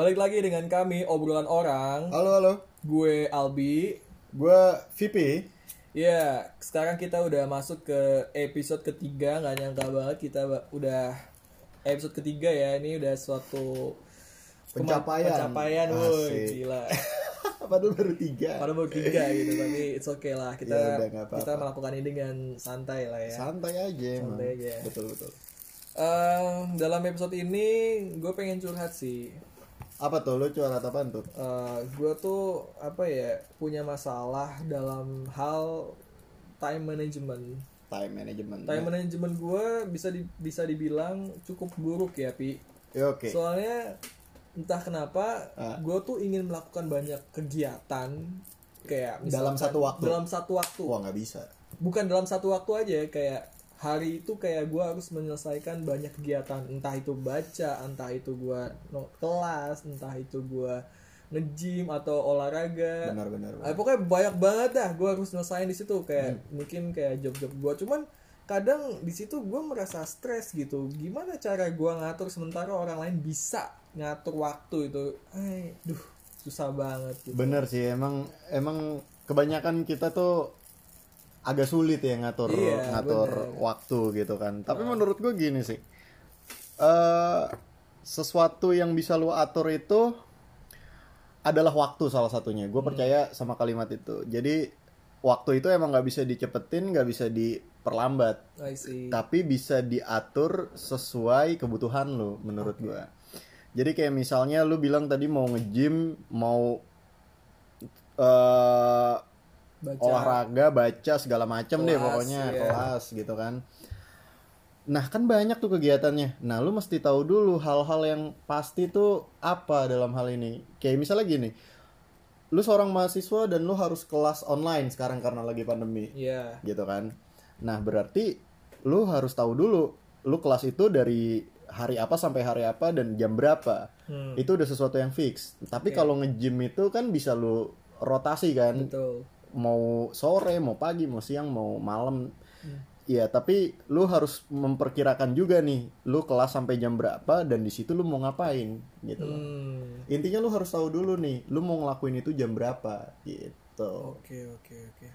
Balik lagi dengan kami obrolan orang. Halo, halo. Gue Albi. Gue VP. Ya, sekarang kita udah masuk ke episode ketiga. Nggak nyangka banget kita udah episode ketiga ya. Ini udah suatu Pencapaian. Pencapaian, woi, gila. Padahal baru tiga. Padahal baru tiga gitu, tapi it's okay lah. Kita Ya udah, nggak apa-apa. kita melakukan ini dengan santai lah ya. Santai aja. Santai aja. Betul, betul. Eh, dalam episode ini gue pengen curhat sih. Apa tuh? Lu curhat apaan tuh? gue tuh apa ya punya masalah dalam hal time management. Time management. Time management gue bisa di- bisa dibilang cukup buruk ya pi. Ya, oke. Soalnya entah kenapa Ah. gue tuh ingin melakukan banyak kegiatan kayak Dalam misalkan satu waktu? Dalam satu waktu. Wah, nggak bisa. Bukan dalam satu waktu aja kayak hari itu kayak gue harus menyelesaikan banyak kegiatan. Entah itu baca entah itu gue no, kelas entah itu gue nge-gym atau olahraga. Benar, benar. Ah, pokoknya banyak banget dah gue harus nyelesain di situ. Kayak mungkin kayak job-job gue cuman kadang di situ gue merasa stres gitu. Gimana cara gue ngatur sementara orang lain bisa ngatur waktu itu? Eh duh susah banget gitu. Bener sih, emang emang kebanyakan kita tuh agak sulit ya ngatur Iya, ngatur bener. waktu gitu kan. Tapi menurut gue gini sih. eh sesuatu yang bisa lu atur itu adalah waktu salah satunya. Gue percaya sama kalimat itu. Jadi waktu itu emang nggak bisa dicepetin, nggak bisa diperlambat. I see tapi bisa diatur sesuai kebutuhan lo menurut gua jadi kayak misalnya lu bilang tadi mau nge-gym mau eh baca olahraga baca segala macam deh pokoknya iya. kelas gitu kan nah kan banyak tuh kegiatannya nah lu mesti tahu dulu hal-hal yang pasti tuh apa dalam hal ini kayak misalnya gini lu seorang mahasiswa dan lu harus kelas online sekarang karena lagi pandemi Iya gitu kan. Nah, berarti lu harus tahu dulu lu kelas itu dari hari apa sampai hari apa dan jam berapa. Hmm. Itu udah sesuatu yang fix. Tapi kalau nge-gym itu kan bisa lu rotasi kan. betul Mau sore, mau pagi, mau siang, mau malam. Iya, tapi lu harus memperkirakan juga nih, lu kelas sampai jam berapa dan di situ lu mau ngapain gitu loh. hmm. Intinya lu harus tahu dulu nih, lu mau ngelakuin itu jam berapa gitu. Oke oke oke.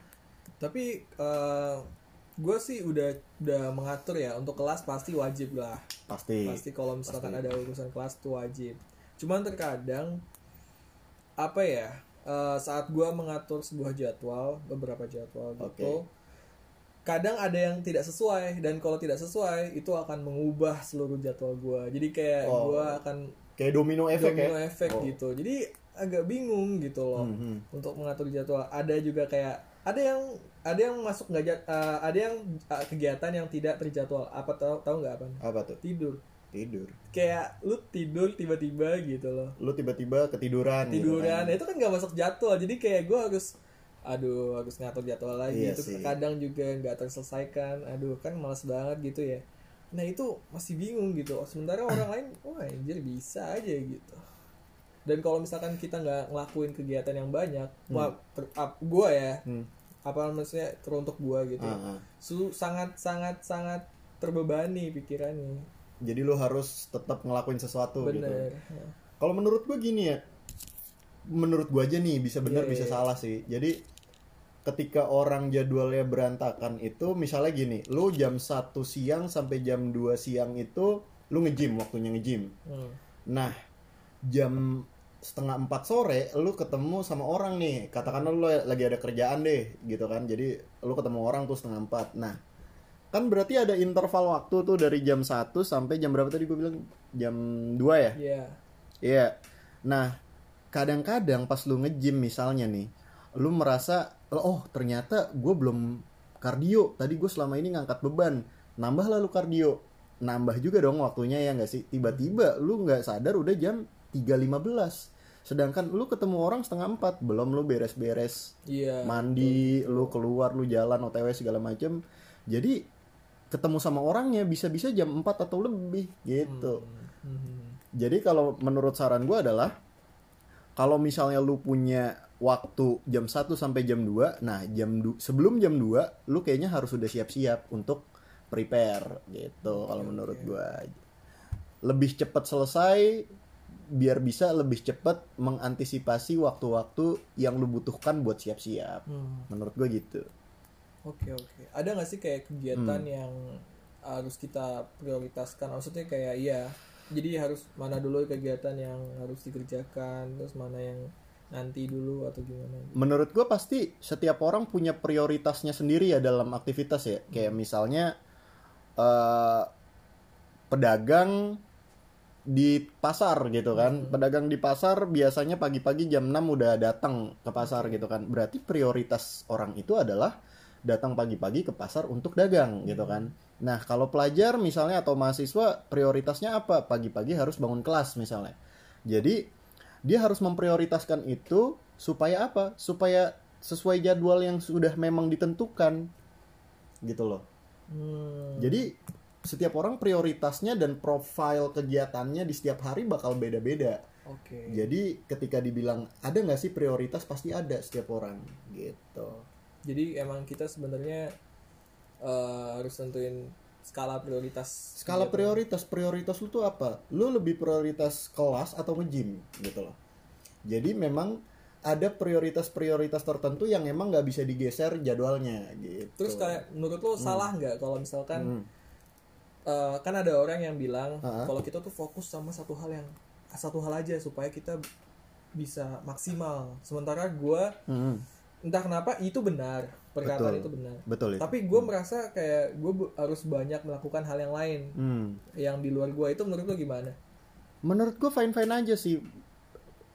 Tapi gue sih udah udah mengatur ya untuk kelas pasti wajib lah. Pasti. Pasti kalau misalkan ada urusan kelas tuh wajib. Cuman terkadang apa ya eh, saat gue mengatur sebuah jadwal beberapa jadwal gitu. Kadang ada yang tidak sesuai dan kalau tidak sesuai itu akan mengubah seluruh jadwal gue. Jadi kayak Oh. gue akan Kayak domino efek domino ya. efek Oh. gitu. Jadi agak bingung gitu loh Hmm, untuk mengatur jadwal. Ada juga kayak ada yang ada yang masuk nggak eh, ada yang eh, kegiatan yang tidak terjadwal. Apa tahu tahu nggak apa? Apa tuh? Tidur. Tidur. Kayak lu tidur tiba-tiba gitu loh. Lu tiba-tiba ketiduran. gitu Tiduran. kan. Itu kan nggak masuk jadwal. Jadi kayak gue harus aduh harus ngatur jadwal lagi Iya itu sih. kadang juga nggak terselesaikan aduh kan malas banget gitu ya nah itu masih bingung gitu sementara orang lain wah anjir bisa aja gitu dan kalau misalkan kita nggak ngelakuin kegiatan yang banyak wah ter, ap- gua ya Hmm. apa maksudnya teruntuk gua gitu Ah, ah. su sangat sangat sangat terbebani pikirannya Jadi lu harus tetap ngelakuin sesuatu gitu. bener Kalau menurut gua gini ya. Menurut gua aja nih bisa benar Iya, bisa iya. salah sih. Jadi ketika orang jadwalnya berantakan itu misalnya gini, lu jam 1 siang sampai jam 2 siang itu lu nge-gym waktunya nge-gym. Hmm. Nah, jam setengah empat sore lu ketemu sama orang nih katakanlah lu lagi ada kerjaan deh gitu kan jadi lu ketemu orang tuh setengah empat nah kan berarti ada interval waktu tuh dari jam 1 sampai jam berapa tadi gue bilang? Jam 2 ya? Iya. iya. Nah kadang-kadang pas lu nge-gym misalnya nih lu merasa oh ternyata gue belum kardio. Tadi gue selama ini ngangkat beban. Nambah lalu kardio. Nambah juga dong waktunya ya nggak sih? Tiba-tiba lu nggak sadar udah jam 3.15 sedangkan lu ketemu orang setengah empat belum lu beres-beres. Iya. mandi lu keluar lu jalan otw segala macem. Jadi ketemu sama orangnya bisa-bisa jam 4 atau lebih gitu Hmm. jadi kalau menurut saran gue adalah kalau misalnya lu punya waktu jam 1 sampai jam 2, nah jam du- sebelum jam 2 lu kayaknya harus sudah siap-siap untuk prepare gitu kalau menurut gua. Lebih cepat selesai biar bisa lebih cepat mengantisipasi waktu-waktu yang lu butuhkan buat siap-siap Hmm. menurut gue gitu Oke oke. Ada nggak sih kayak kegiatan Hmm. yang harus kita prioritaskan? Maksudnya kayak iya. Jadi harus mana dulu kegiatan yang harus dikerjakan, terus mana yang nanti dulu atau gimana? menurut gue pasti setiap orang punya prioritasnya sendiri ya dalam aktivitas ya kayak misalnya eh, pedagang di pasar gitu kan pedagang di pasar biasanya pagi-pagi jam 6 udah datang ke pasar gitu kan berarti prioritas orang itu adalah datang pagi-pagi ke pasar untuk dagang gitu kan nah kalau pelajar misalnya atau mahasiswa prioritasnya apa pagi-pagi harus bangun kelas misalnya jadi dia harus memprioritaskan itu supaya apa? Supaya sesuai jadwal yang sudah memang ditentukan. Gitu loh. Hmm. Jadi setiap orang prioritasnya dan profil kegiatannya di setiap hari bakal beda-beda. Oke. Jadi ketika dibilang ada nggak sih prioritas pasti ada setiap orang gitu. Jadi emang kita sebenarnya eh, harus tentuin skala prioritas. Skala kegiatan. prioritas prioritas lu tuh apa? Lu lebih prioritas kelas atau nge-gym gitu loh. Jadi memang ada prioritas-prioritas tertentu yang emang nggak bisa digeser jadwalnya gitu. Terus kayak menurut lo salah nggak kalau misalkan Hmm. eh, kan ada orang yang bilang Ha-ha. kalau kita tuh fokus sama satu hal yang satu hal aja supaya kita bisa maksimal. Sementara gua Hmm, entah kenapa itu benar perkataan Betul. itu benar. betul itu. Tapi gue merasa kayak gue harus banyak melakukan hal yang lain Hmm. yang di luar gue itu menurut lo gimana? Menurut gue fine fine aja sih.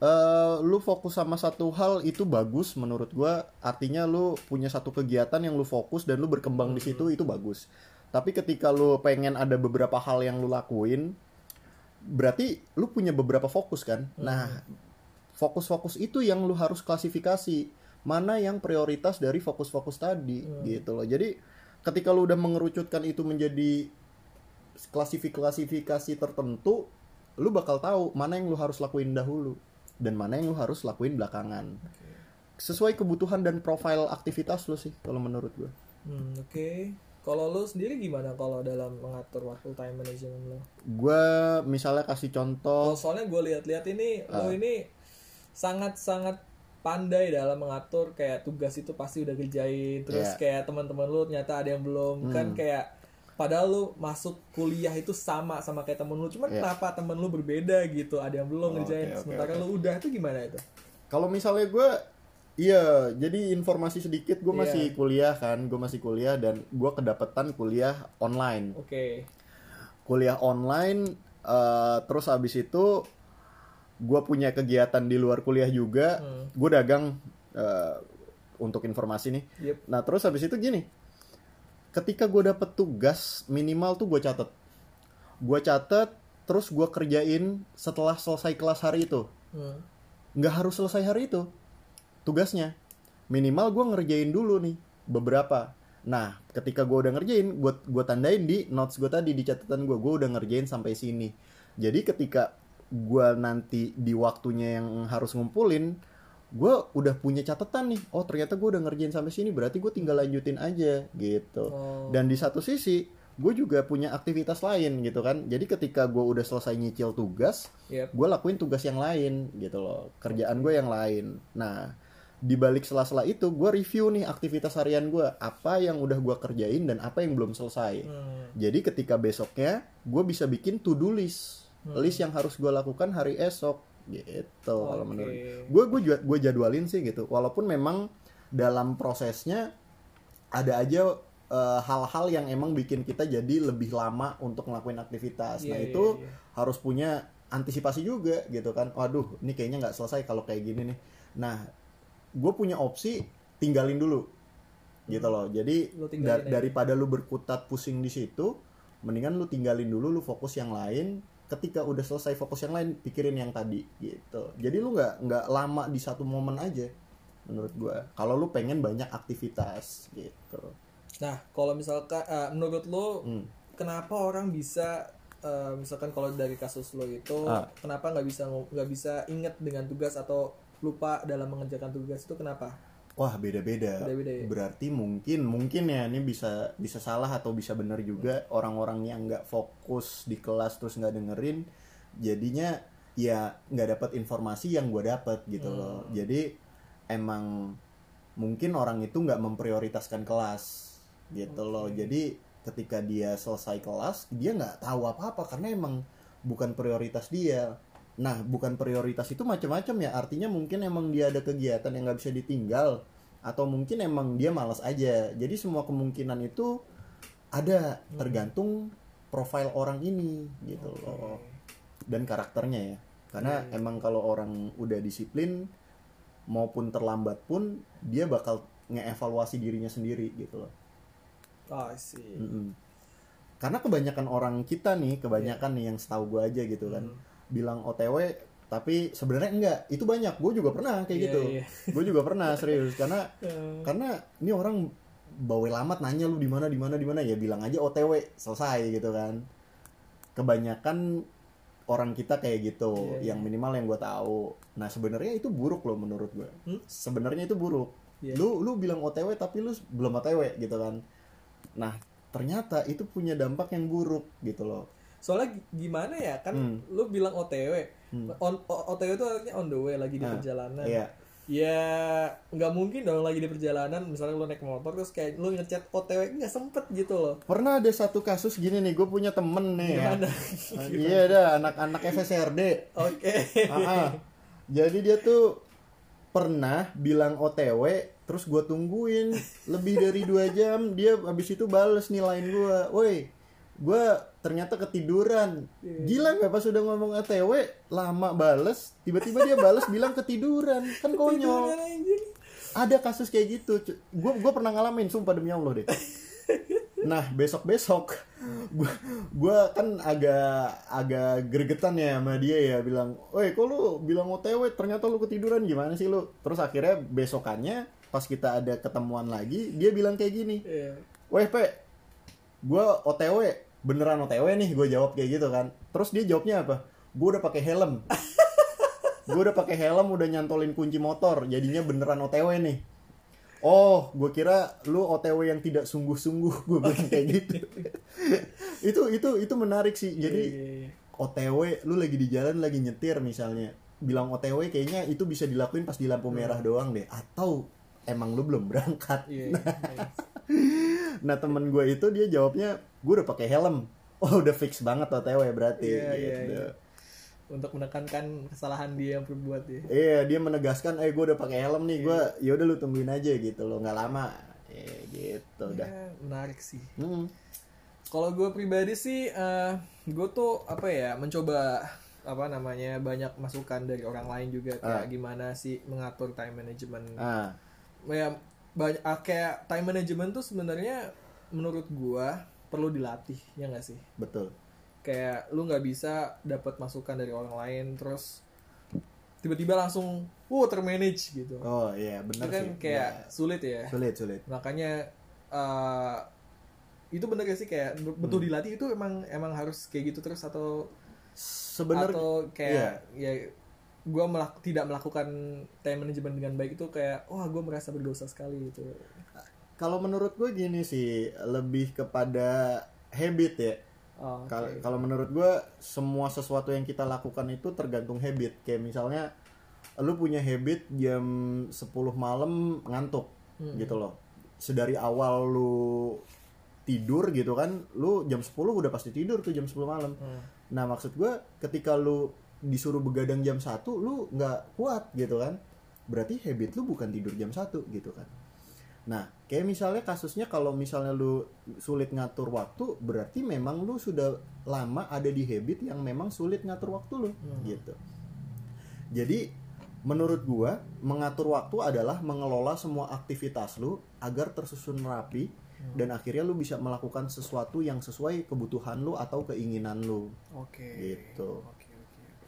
Eh, lu fokus sama satu hal itu bagus menurut gua artinya lu punya satu kegiatan yang lu fokus dan lu berkembang di situ itu bagus tapi ketika lu pengen ada beberapa hal yang lu lakuin berarti lu punya beberapa fokus kan nah fokus-fokus itu yang lu harus klasifikasi mana yang prioritas dari fokus-fokus tadi gitu loh jadi ketika lu udah mengerucutkan itu menjadi klasifikasi-klasifikasi tertentu lu bakal tahu mana yang lu harus lakuin dahulu dan mana yang lu harus lakuin belakangan sesuai kebutuhan dan profil aktivitas lu sih kalau menurut gue Hmm, Oke. Kalau lo sendiri gimana kalau dalam mengatur waktu time management lo? gue misalnya kasih Oh, contoh soalnya gue lihat-lihat ini Ah. lo ini sangat-sangat pandai dalam mengatur kayak tugas itu pasti udah kerjain terus. Hmm. kayak teman-teman lu ternyata ada yang belum. Kan kayak padahal lu masuk kuliah itu sama sama kayak temen lu. Cuman Iya. kenapa temen lu berbeda gitu? Ada yang belum Oh, ngerjain. oke, sementara lu udah itu gimana itu? Kalau misalnya gue iya jadi informasi sedikit. Gue Iya. masih kuliah kan gue masih kuliah dan gue kedapetan kuliah online. Oke. Kuliah online eh, terus habis itu gue punya kegiatan di luar kuliah juga Hmm. gue dagang eh, untuk informasi nih Yep. nah terus habis itu gini ketika gue dapet tugas minimal tuh gue catet gue catet terus gue kerjain setelah selesai kelas hari itu Hmm. nggak harus selesai hari itu tugasnya minimal gue ngerjain dulu nih beberapa nah ketika gue udah ngerjain gue gue tandain di notes gue tadi di catatan gue gue udah ngerjain sampai sini jadi ketika gue nanti di waktunya yang harus ngumpulin gue udah punya catatan nih oh ternyata gue udah ngerjain sampai sini berarti gue tinggal lanjutin aja gitu. Oh. dan di satu sisi gue juga punya aktivitas lain gitu kan. Jadi ketika gue udah selesai nyicil tugas Yep. gue lakuin tugas yang lain gitu loh. Kerjaan gue yang lain. Nah di balik sela-sela itu gue review nih aktivitas harian gue apa yang udah gue kerjain dan apa yang belum selesai. Hmm. jadi ketika besoknya gue bisa bikin to do list list yang harus gue lakukan hari esok gitu kalau Oke. menurut gue gue gue jadwalin sih gitu. Walaupun memang dalam prosesnya ada aja eh, hal-hal yang emang bikin kita jadi lebih lama untuk ngelakuin aktivitas. Nah Iya, itu iya, iya. harus punya antisipasi juga gitu kan. Waduh ini kayaknya nggak selesai kalau kayak gini nih. Nah gue punya opsi tinggalin dulu gitu loh. Jadi Lu da- aja. daripada lu berkutat pusing di situ mendingan lu tinggalin dulu lu fokus yang lain ketika udah selesai fokus yang lain pikirin yang tadi gitu jadi lu nggak nggak lama di satu momen aja menurut gue kalau lu pengen banyak aktivitas gitu Nah, kalau misalkan eh, menurut lo Hmm. kenapa orang bisa eh, misalkan kalau dari kasus lo itu Ah. kenapa nggak bisa nggak bisa inget dengan tugas atau lupa dalam mengerjakan tugas itu kenapa? Wah beda-beda. Beda-beda ya? Berarti mungkin mungkin ya ini bisa bisa salah atau bisa benar juga orang-orang yang nggak fokus di kelas terus nggak dengerin, jadinya ya nggak dapat informasi yang gue dapat gitu Hmm. loh jadi emang mungkin orang itu nggak memprioritaskan kelas gitu loh Oke. jadi ketika dia selesai kelas dia nggak tahu apa apa karena emang bukan prioritas dia nah bukan prioritas itu macam-macam ya artinya mungkin emang dia ada kegiatan yang nggak bisa ditinggal atau mungkin emang dia malas aja jadi semua kemungkinan itu ada Hmm. tergantung profil orang ini gitu Oke. loh dan karakternya ya karena Iya, iya. emang kalau orang udah disiplin maupun terlambat pun dia bakal ngeevaluasi dirinya sendiri gitu loh Oh, sih. Mm-mm. karena kebanyakan orang kita nih kebanyakan nih yang setahu gue aja gitu kan Hmm. Bilang OTW tapi sebenarnya enggak. Itu banyak. Gue juga pernah kayak Iya, gitu. iya. gue juga pernah serius. Karena Eh, karena ini orang bawel amat nanya lu di mana di mana di mana. Ya bilang aja OTW selesai gitu kan. Kebanyakan orang kita kayak gitu Iya, yang minimal yang gue tahu. Nah sebenarnya itu buruk loh menurut gue Hmm? sebenarnya itu buruk. Iya. lu lu bilang OTW tapi lu belum OTW gitu kan. Nah ternyata itu punya dampak yang buruk gitu loh Soalnya gi- gimana ya kan Hmm. lu bilang OTW. Hmm. On, O- OTW itu artinya on the way lagi di Ah, perjalanan. iya Ya nggak mungkin dong lagi di perjalanan misalnya lu naik motor terus kayak lu ngechat OTW nggak sempet gitu loh. pernah ada satu kasus gini nih gue punya temen nih ya. Gimana? Ah, iya dah anak-anak FSRD Oke. Ah, ah. Jadi dia tuh pernah bilang OTW, terus gue tungguin lebih dari dua jam, dia abis itu bales nilain gue, woi, gue ternyata ketiduran. Gila nggak pas udah ngomong OTW, lama bales, tiba-tiba dia bales bilang ketiduran, kan konyol. Ada kasus kayak gitu, gue gue pernah ngalamin, sumpah demi Allah deh. Nah besok besok gua kan agak agak gregetan ya sama dia ya bilang, "Woi, kok lu bilang OTW ternyata lu ketiduran gimana sih lu?" Terus akhirnya besokannya pas kita ada ketemuan lagi, dia bilang kayak gini, Iya. "Weh, Pe, gua OTW, beneran OTW nih." Gue jawab kayak gitu kan. Terus dia jawabnya apa? Gue udah pakai helm. gue udah pakai helm, udah nyantolin kunci motor, jadinya beneran OTW nih. Oh, gue kira lu OTW yang tidak sungguh-sungguh, gue bilang kayak gitu. itu itu itu menarik sih. Jadi Iya, iya, iya. OTW, lu lagi di jalan lagi nyetir misalnya, bilang OTW kayaknya itu bisa dilakuin pas di lampu merah doang deh, atau emang lu belum berangkat. Iya, iya, iya. Nah temen gue itu dia jawabnya, gue udah pakai helm. Oh udah fix banget OTW berarti. Iya, iya, gitu. iya. Untuk menekankan kesalahan dia yang perbuat ya. Iya dia menegaskan, eh gue udah pakai helm nih, gue yaudah lu tungguin aja gitu loh, nggak lama. Eh gitu udah. Ya, menarik sih. Hmm. Kalau gue pribadi sih, eh gue tuh apa ya mencoba apa namanya banyak masukan dari orang lain juga kayak gimana sih mengatur time management. Ah, Ya banyak ah, kayak time management tuh sebenarnya menurut gue perlu dilatih ya nggak sih? betul. Kayak lu nggak bisa dapat masukan dari orang lain terus tiba-tiba langsung wow termanage gitu. Oh iya Itu benar kan sih. kayak Ya, sulit ya. sulit sulit. makanya eh, itu bener gak sih kayak betul Hmm. dilatih itu emang emang harus kayak gitu terus atau Sebenarnya atau kayak ya gue melak tidak melakukan time management dengan baik itu kayak wah gue merasa berdosa sekali gitu kalau menurut gue gini sih, lebih kepada habit ya. oh, oke. Kalau menurut gue semua sesuatu yang kita lakukan itu tergantung habit. Kayak misalnya lu punya habit jam 10 malam ngantuk Hmm. gitu loh. Sedari awal lu tidur gitu kan, lu jam 10 udah pasti tidur tuh jam 10 malam. Hmm. Nah, maksud gue ketika lu disuruh begadang jam 1, lu nggak kuat gitu kan. Berarti habit lu bukan tidur jam 1 gitu kan. Nah, kayak misalnya kasusnya kalau misalnya lu sulit ngatur waktu, berarti memang lu sudah lama ada di habit yang memang sulit ngatur waktu lu Hmm. gitu. Jadi menurut gua mengatur waktu adalah mengelola semua aktivitas lu agar tersusun rapi Hmm. dan akhirnya lu bisa melakukan sesuatu yang sesuai kebutuhan lu atau keinginan lu. oke Gitu. oke oke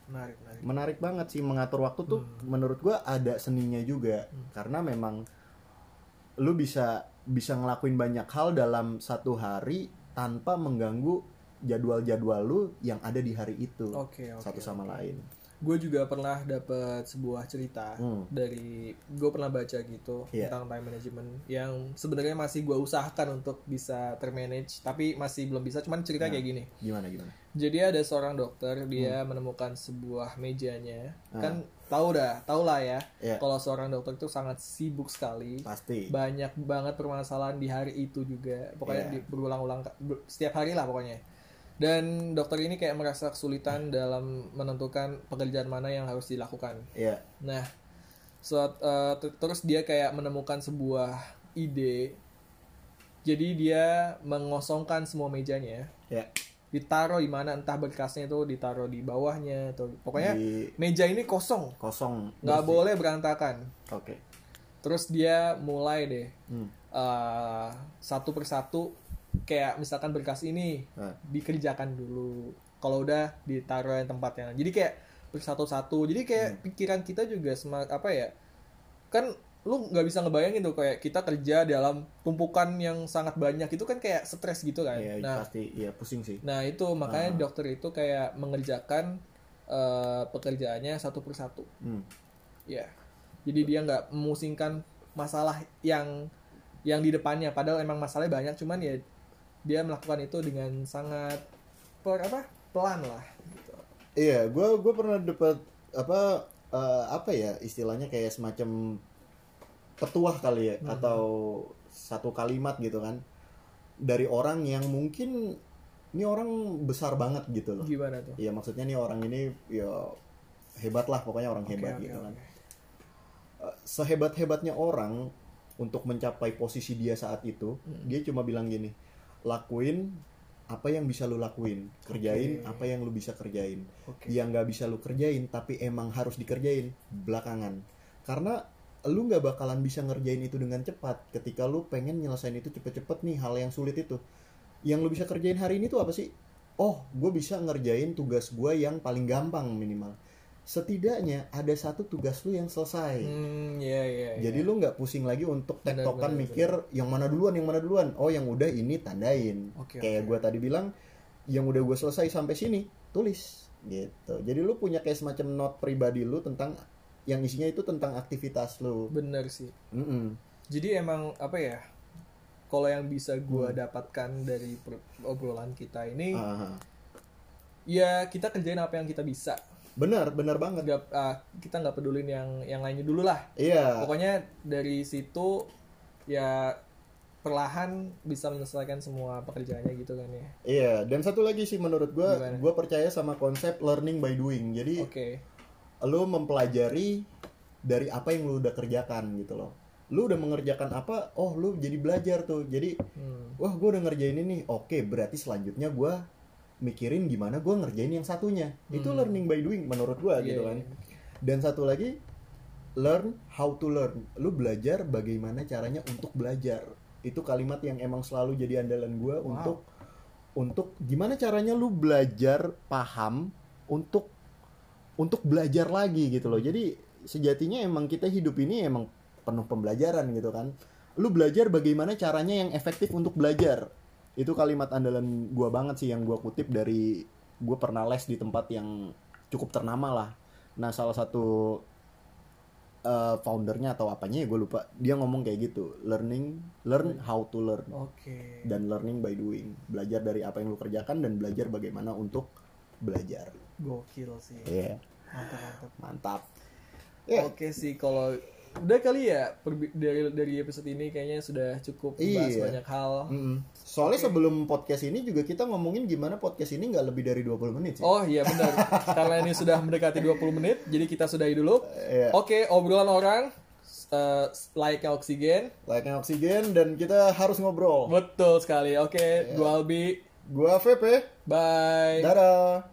menarik menarik. Menarik banget sih mengatur waktu tuh menurut gua ada seninya juga. Karena memang lu bisa bisa ngelakuin banyak hal dalam satu hari tanpa mengganggu jadwal-jadwal lu yang ada di hari itu. Oke oke satu sama lain. Gue juga pernah dapat sebuah cerita Hmm. dari gue pernah baca gitu Iya. tentang time management yang sebenarnya masih gue usahakan untuk bisa termanage tapi masih belum bisa cuman cerita Nah. kayak gini Gimana gimana? jadi ada seorang dokter Hmm. dia menemukan sebuah mejanya Ah. kan tahu dah tahu lah ya Iya. kalau seorang dokter itu sangat sibuk sekali Pasti. banyak banget permasalahan di hari itu juga pokoknya di- berulang-ulang ber- setiap hari lah pokoknya dan dokter ini kayak merasa kesulitan dalam menentukan pekerjaan mana yang harus dilakukan Iya. nah suat, ter- terus dia kayak menemukan sebuah ide jadi dia mengosongkan semua mejanya Ya. ditaruh di mana entah berkasnya itu ditaruh di bawahnya atau pokoknya Di meja ini kosong kosong. nggak boleh berantakan Oke. terus dia mulai deh Hmm. eh, satu persatu kayak misalkan berkas ini Nah. dikerjakan dulu. Kalau udah ditaruh yang tempatnya. Jadi kayak bersatu-satu. Jadi kayak Hmm. pikiran kita juga semak apa ya kan lu nggak bisa ngebayangin tuh kayak kita kerja dalam tumpukan yang sangat banyak. Itu kan kayak stres gitu kan. Iya, nah pasti. Iya pusing sih. nah itu. Makanya Ah. dokter itu kayak mengerjakan eh, pekerjaannya satu persatu. Hmm. ya jadi dia nggak memusingkan masalah yang yang di depannya. Padahal emang masalahnya banyak. Cuman ya dia melakukan itu dengan sangat per apa pelan lah gitu. Iya, gue gue pernah dapat apa eh, apa ya istilahnya kayak semacam petuah kali ya Mhm. atau satu kalimat gitu kan dari orang yang mungkin ini orang besar banget gitu loh. gimana tuh Iya maksudnya nih orang ini ya hebat lah pokoknya orang Oke, hebat oke, gitu kan. oke. Eh, Sehebat-hebatnya orang untuk mencapai posisi dia saat itu, Hmm. dia cuma bilang gini, lakuin apa yang bisa lu lakuin, kerjain Oke. apa yang lu bisa kerjain. oke Yang nggak bisa lu kerjain tapi emang harus dikerjain belakangan. Karena lu nggak bakalan bisa ngerjain itu dengan cepat ketika lu pengen nyelesain itu cepet-cepet nih hal yang sulit itu. Yang lu bisa kerjain hari ini tuh apa sih? Oh, gue bisa ngerjain tugas gue yang paling gampang minimal. Setidaknya ada satu tugas lu yang selesai. hmm ya ya Jadi ya. lu nggak pusing lagi untuk tektokan mikir yang mana duluan, yang mana duluan. Oh, yang udah ini tandain. Oke, Kayak oke. gua tadi bilang, yang udah gue selesai sampai sini, tulis gitu. Jadi lu punya kayak semacam note pribadi lu tentang yang isinya itu tentang aktivitas lu. bener sih Mm-mm. jadi emang apa ya kalau yang bisa gua Hmm. dapatkan dari obrolan kita ini Ah, ya kita kerjain apa yang kita bisa benar, benar banget. nggak ah, kita nggak pedulin yang yang lainnya dulu lah Iya. pokoknya dari situ ya perlahan bisa menyelesaikan semua pekerjaannya gitu kan ya Iya, dan satu lagi sih menurut Gimana? gua percaya sama konsep learning by doing. Jadi oke lu mempelajari dari apa yang lu udah kerjakan gitu loh. Lu udah mengerjakan apa? Oh, lu jadi belajar tuh. Jadi, Hmm. wah gue udah ngerjain ini. Oke, berarti selanjutnya gua mikirin gimana gua ngerjain yang satunya. Itu Hmm. learning by doing menurut gua Iya, gitu iya. kan. Dan satu lagi learn how to learn. Lu belajar bagaimana caranya untuk belajar. Itu kalimat yang emang selalu jadi andalan gua Wow. untuk untuk gimana caranya lu belajar paham untuk untuk belajar lagi gitu loh. Jadi sejatinya emang kita hidup ini emang penuh pembelajaran gitu kan. Lu belajar bagaimana caranya yang efektif untuk belajar. Itu kalimat andalan gua banget sih yang gua kutip dari gua pernah les di tempat yang cukup ternama lah. Nah, salah satu eh, foundernya atau apanya ya gue lupa. Dia ngomong kayak gitu, learning, learn how to learn oke dan learning by doing. Belajar dari apa yang lu kerjakan dan belajar bagaimana untuk belajar. gokil sih Iya, mantap mantap mantap. Ya. oke sih kalau udah kali ya dari dari episode ini kayaknya sudah cukup bahas Iya. banyak hal Mm-mm. Soalnya sebelum podcast ini juga kita ngomongin gimana podcast ini nggak lebih dari 20 menit sih. Oh iya benar. Karena ini sudah mendekati 20 menit, jadi kita sudahi dulu. Iya. Oke, obrolan orang eh layaknya oksigen. Layaknya oksigen dan kita harus ngobrol. Betul sekali. Oke, gua Albi. Gua VP. Bye. Dadah.